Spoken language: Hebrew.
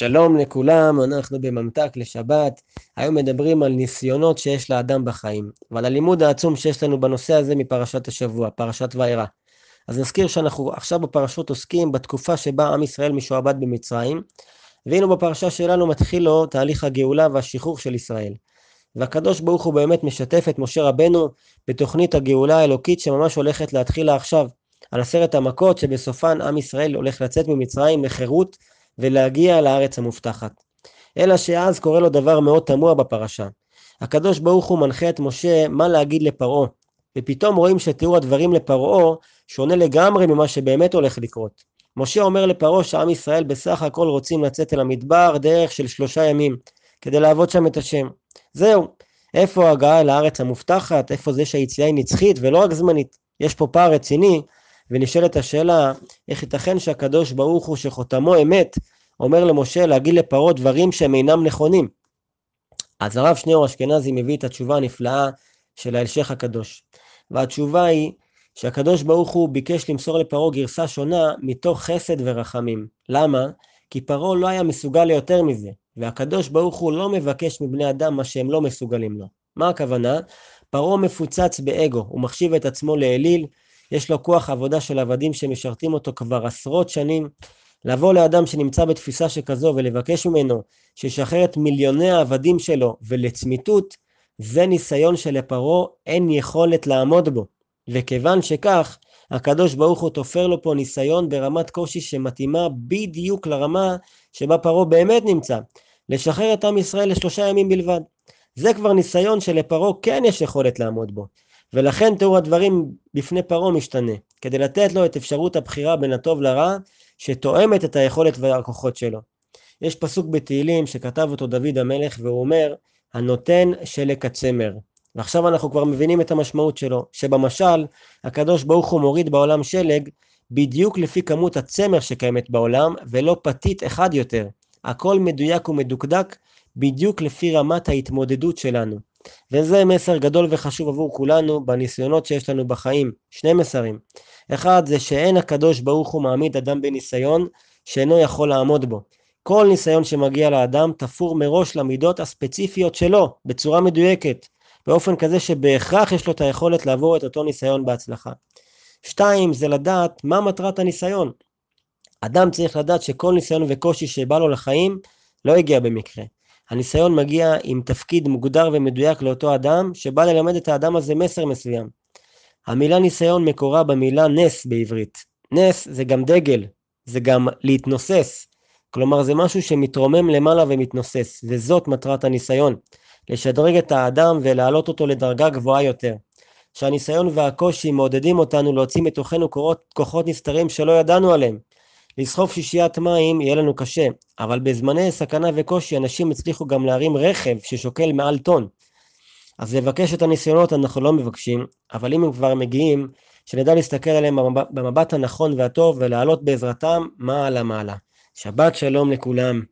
שלום לכולם, אנחנו בממתק לשבת. היום מדברים על ניסיונות שיש לאדם בחיים, ועל הלימוד העצום שיש לנו בנושא הזה מפרשת השבוע, פרשת וארא. אז נזכיר שאנחנו עכשיו בפרשות עוסקים בתקופה שבה עם ישראל משועבד במצרים, והנה בפרשה שלנו מתחיל לו תהליך הגאולה והשחרור של ישראל. והקדוש ברוך הוא באמת משתף את משה רבנו בתוכנית הגאולה האלוקית שממש הולכת להתחיל עכשיו, על עשרת המכות שבסופן עם ישראל הולך לצאת ממצרים לחירות ולהגיע לארץ המובטחת. אלא שאז קורה לו דבר מאוד תמוה בפרשה. הקדוש ברוך הוא מנחה את משה מה להגיד לפרעה, ופתאום רואים שתיאור הדברים לפרעה שונה לגמרי ממה שבאמת הולך לקרות. משה אומר לפרעה שעם ישראל בסך הכל רוצים לצאת אל המדבר דרך של שלושה ימים, כדי לעבוד שם את השם. זהו, איפה ההגעה לארץ המובטחת, איפה זה שהיציאה היא נצחית ולא רק זמנית. יש פה פער רציני ונשאלת השאלה, איך ייתכן שהקדוש ברוך הוא שחותמו אמת, אומר למשה להגיד לפרעה דברים שהם אינם נכונים. אז הרב שניאור אשכנזי מביא את התשובה הנפלאה של ההלשך הקדוש. והתשובה היא שהקדוש ברוך הוא ביקש למסור לפרעה גרסה שונה מתוך חסד ורחמים. למה? כי פרעה לא היה מסוגל ליותר מזה, והקדוש ברוך הוא לא מבקש מבני אדם מה שהם לא מסוגלים לו. מה הכוונה? פרעה מפוצץ באגו, הוא מחשיב את עצמו לאליל, יש לו כוח עבודה של עבדים שמשרתים אותו כבר עשרות שנים. לבוא לאדם שנמצא בתפיסה שכזו ולבקש ממנו שישחרר את מיליוני העבדים שלו ולצמיתות, זה ניסיון שלפרעה אין יכולת לעמוד בו. וכיוון שכך, הקדוש ברוך הוא תופר לו פה ניסיון ברמת קושי שמתאימה בדיוק לרמה שבה פרעה באמת נמצא, לשחרר את עם ישראל לשלושה ימים בלבד. זה כבר ניסיון שלפרעה כן יש יכולת לעמוד בו. ולכן תיאור הדברים בפני פרעה משתנה, כדי לתת לו את אפשרות הבחירה בין הטוב לרע, שתואמת את היכולת והכוחות שלו. יש פסוק בתהילים שכתב אותו דוד המלך, והוא אומר, הנותן שלק הצמר. ועכשיו אנחנו כבר מבינים את המשמעות שלו, שבמשל, הקדוש ברוך הוא מוריד בעולם שלג, בדיוק לפי כמות הצמר שקיימת בעולם, ולא פתית אחד יותר. הכל מדויק ומדוקדק, בדיוק לפי רמת ההתמודדות שלנו. וזה מסר גדול וחשוב עבור כולנו בניסיונות שיש לנו בחיים. שני מסרים. אחד זה שאין הקדוש ברוך הוא מעמיד אדם בניסיון שאינו יכול לעמוד בו. כל ניסיון שמגיע לאדם תפור מראש למידות הספציפיות שלו, בצורה מדויקת, באופן כזה שבהכרח יש לו את היכולת לעבור את אותו ניסיון בהצלחה. שתיים, זה לדעת מה מטרת הניסיון. אדם צריך לדעת שכל ניסיון וקושי שבא לו לחיים לא הגיע במקרה. הניסיון מגיע עם תפקיד מוגדר ומדויק לאותו אדם, שבא ללמד את האדם הזה מסר מסוים. המילה ניסיון מקורה במילה נס בעברית. נס זה גם דגל, זה גם להתנוסס. כלומר זה משהו שמתרומם למעלה ומתנוסס, וזאת מטרת הניסיון. לשדרג את האדם ולהעלות אותו לדרגה גבוהה יותר. שהניסיון והקושי מעודדים אותנו להוציא מתוכנו כוחות, נסתרים שלא ידענו עליהם. לסחוב שישיית מים יהיה לנו קשה, אבל בזמני סכנה וקושי אנשים הצליחו גם להרים רכב ששוקל מעל טון. אז לבקש את הניסיונות אנחנו לא מבקשים, אבל אם הם כבר מגיעים, שנדע להסתכל עליהם במבט הנכון והטוב ולעלות בעזרתם מעלה מעלה. שבת שלום לכולם.